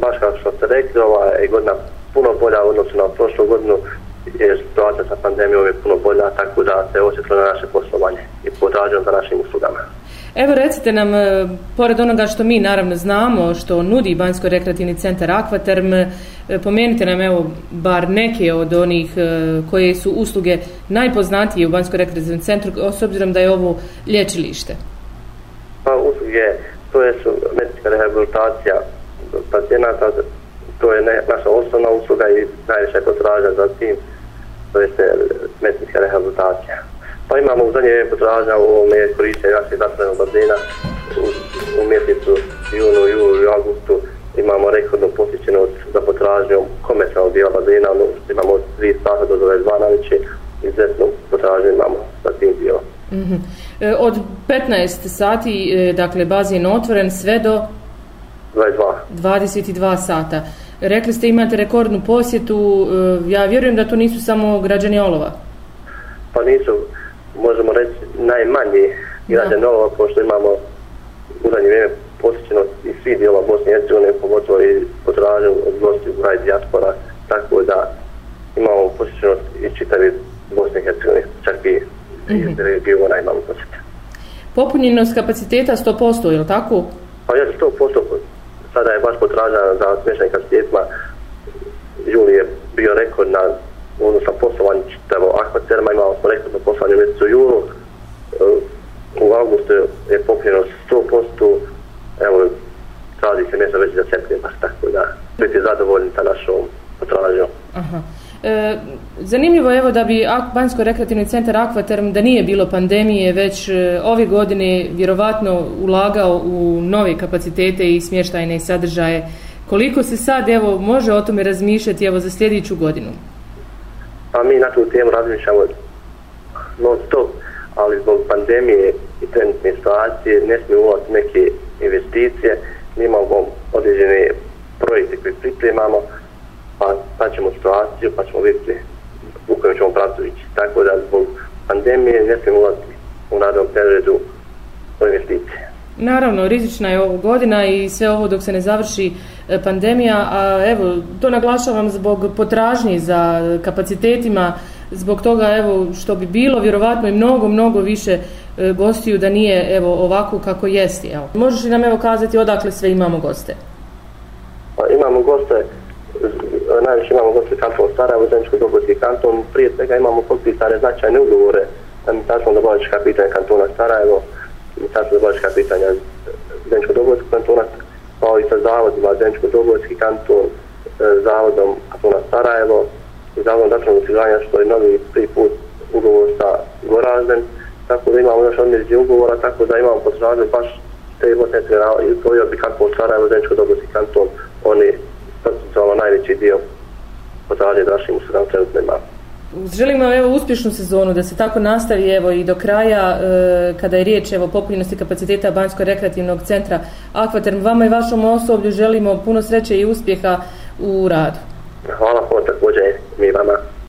baš kao što ste rekli, ova je godina puno bolja u odnosu na prošlu godinu, jer situacija sa pandemijom je puno bolja, tako da se osjetilo na naše poslovanje i potražujemo za našim uslugama. Evo recite nam, e, pored onoga što mi naravno znamo, što nudi Banjsko-rekreativni centar Aquaterm, e, pomenite nam evo bar neke od onih e, koje su usluge najpoznatije u Banjsko-rekreativnom centru, s obzirom da je ovo lječilište. Pa usluge, to je su medicinska rehabilitacija pacijenata, to je ne, naša osnovna usluga i najviše potraža za tim, to jeste medicinska rehabilitacija. Pa imamo u zadnje potražnja u ovome korištenje naših zatvorenog bazena u, u mjesecu junu, julu i augustu imamo rekordnu posjećenost za potražnju komercijalnog dijela bazena, ono, imamo od 3 sata do 22 na veće, izuzetnu potražnju imamo sa tim dijelom. Mm -hmm. od 15 sati, e, dakle, bazen otvoren sve do? 22. 22 sata. Rekli ste imate rekordnu posjetu, e, ja vjerujem da to nisu samo građani Olova. Pa nisu, možemo reći, najmanji građan Olova, pošto imamo u zadnje vrijeme posjećeno i svi dijela Bosne i Hercegovine, pogotovo i potražen od gosti u raj dijaspora, tako da imamo posjećenost i čitavi Bosne i Hercegovine, čak i mm -hmm. regiona imamo posjeća. Popunjenost kapaciteta 100%, je li tako? Pa je 100%, sada je baš potražena za smješanje kapacitetima. Juli je bio rekord na ono sa poslovanjem čitavo akvaterma, imali smo rekord na poslovanje u mjesecu julu. E, u augustu je popljeno 100%, evo, radi se mjesto već za septembar, tako da biti zadovoljni sa našom potražnjom. Aha. E, zanimljivo je evo da bi Banjsko rekreativni centar Aquaterm da nije bilo pandemije već e, ove godine vjerovatno ulagao u nove kapacitete i smještajne sadržaje. Koliko se sad evo može o tome razmišljati evo za sljedeću godinu? Pa mi na tu temu razmišljamo non stop, ali zbog pandemije i trenutne situacije ne smije ulaziti neke investicije. Mi imamo određene projekte koje pripremamo, pa ćemo situaciju, pa ćemo vidjeti u kojem ćemo pravcu ići. Tako da zbog pandemije ne smijemo ulaziti u nadom periodu u investicije. Naravno, rizična je ovo godina i sve ovo dok se ne završi e, pandemija, a evo, to naglašavam zbog potražnji za kapacitetima, zbog toga evo što bi bilo vjerovatno i mnogo, mnogo više e, gostiju da nije evo ovako kako jesti. Evo. Možeš li nam evo kazati odakle sve imamo goste? Pa, imamo goste najviše imamo gosti kanton Sarajevo, Zemljsko Dobojski kanton, prije svega imamo potpisane značajne ugovore. Sa Ministarstvom Dobojska pitanja kantona Sarajevo, Ministarstvo Dobojska pitanja Zemljsko Dobojskog kantona, kao i sa zavodima Zemljsko Dobojski kanton, e, zavodom kantona Sarajevo. I zavodom dačnog osiguranja što je novi prvi put ugovor sa Gorazden, tako da imamo još odmjerđe ugovora, tako da imamo potražnje baš te Bosne i to je bi kako Sarajevo, Zemljsko Dobojski kanton, najveći dio da našim uslugama trenutno imamo. Želimo evo uspješnu sezonu da se tako nastavi evo i do kraja e, kada je riječ evo popunjenosti kapaciteta Banjsko rekreativnog centra Aquaterm. Vama i vašom osoblju želimo puno sreće i uspjeha u radu. Hvala, hvala također mi vama.